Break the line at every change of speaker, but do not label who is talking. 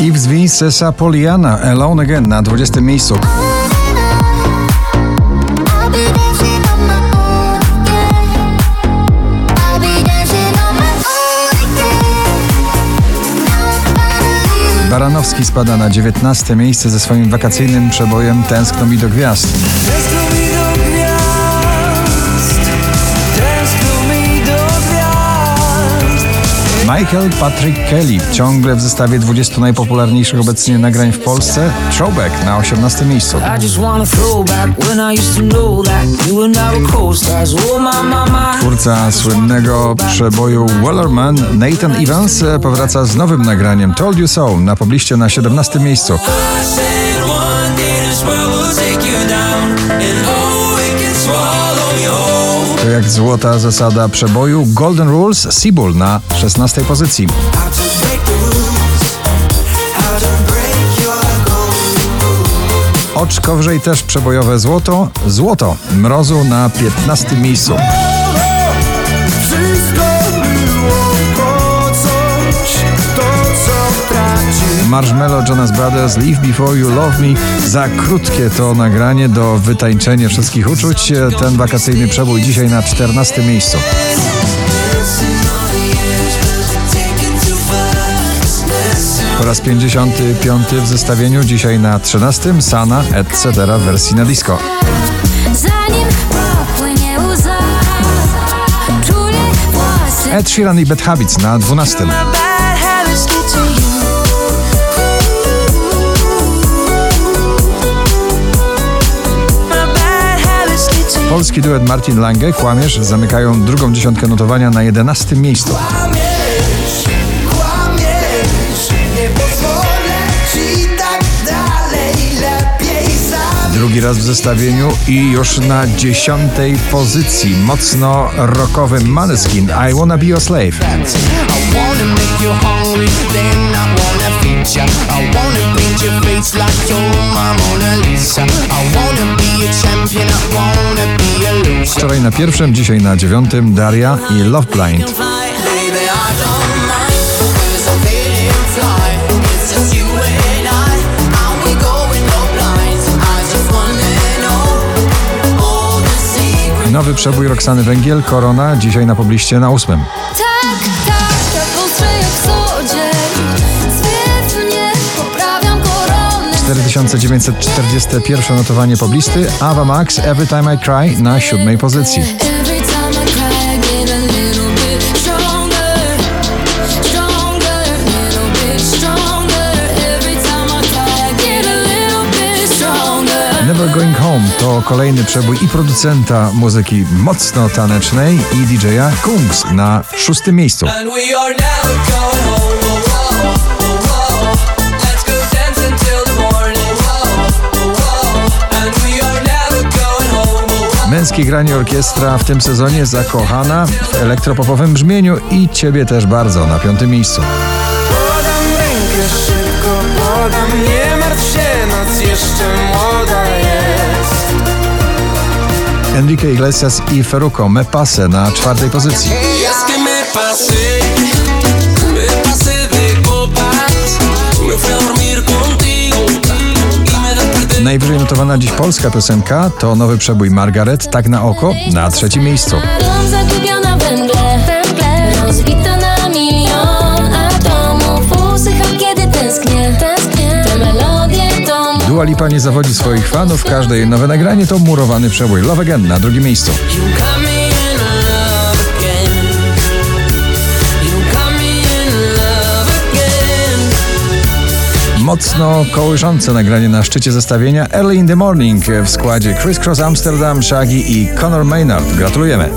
Yves Vinces Poliana Alone Again na 20 miejscu. Baranowski spada na 19 miejsce ze swoim wakacyjnym przebojem. Tęskno mi do gwiazd Michael Patrick Kelly ciągle w zestawie 20 najpopularniejszych obecnie nagrań w Polsce. Throwback na 18 miejscu.
Oh
Twórca słynnego przeboju Wellerman, Nathan Evans, e, powraca z nowym nagraniem Told You So na pobliście na 17 miejscu. Jak złota zasada przeboju Golden Rules Seabull na 16 pozycji. Oczko wrzej też przebojowe złoto. Złoto mrozu na 15 miejscu. Marshmallow Jonas Brothers Leave Before You Love Me. Za krótkie to nagranie do wytańczenia wszystkich uczuć. Ten wakacyjny przebój dzisiaj na 14 miejscu. Po raz 55 w zestawieniu, dzisiaj na 13 Sana etc. w wersji na disco. Ed Sheeran i Bad Habits na 12. Polski duet Martin Lange, Kłamiesz, zamykają drugą dziesiątkę notowania na 11 miejscu.
Kłamiesz, kłamiesz Nie pozwolę ci tak dalej Lepiej sam
Drugi raz w zestawieniu i już na dziesiątej pozycji mocno rockowym Maneskin I Wanna Be Your Slave.
I wanna be a champion, I wanna.
Wczoraj na pierwszym, dzisiaj na dziewiątym Daria i Love Blind.
No.
Nowy przebój Roxany Węgiel, Korona, dzisiaj na pobliście na ósmym. 2941 notowanie poblisty, Ava Max Every Time I Cry na siódmej pozycji. Never Going Home to kolejny przebój i producenta muzyki mocno tanecznej i DJ-a Kungs na szóstym miejscu.
Oh, oh.
Męskie granie orkiestra w tym sezonie zakochana w elektropopowym brzmieniu i ciebie też bardzo na piątym miejscu.
Podam rękę szybko, podam, nie martw się, noc jeszcze młoda jest.
Enrique Iglesias i Ferruco Me Pase na czwartej pozycji. Najwyżej notowana dziś polska piosenka to nowy przebój Margaret, tak na oko, na trzecim miejscu. Dua Lipa nie zawodzi swoich fanów, każde jej nowe nagranie to murowany przebój Love Again na drugim miejscu. mocno kołyszące nagranie na szczycie zestawienia Early in the Morning w składzie Chris Cross Amsterdam, Shaggy i Conor Maynard. Gratulujemy!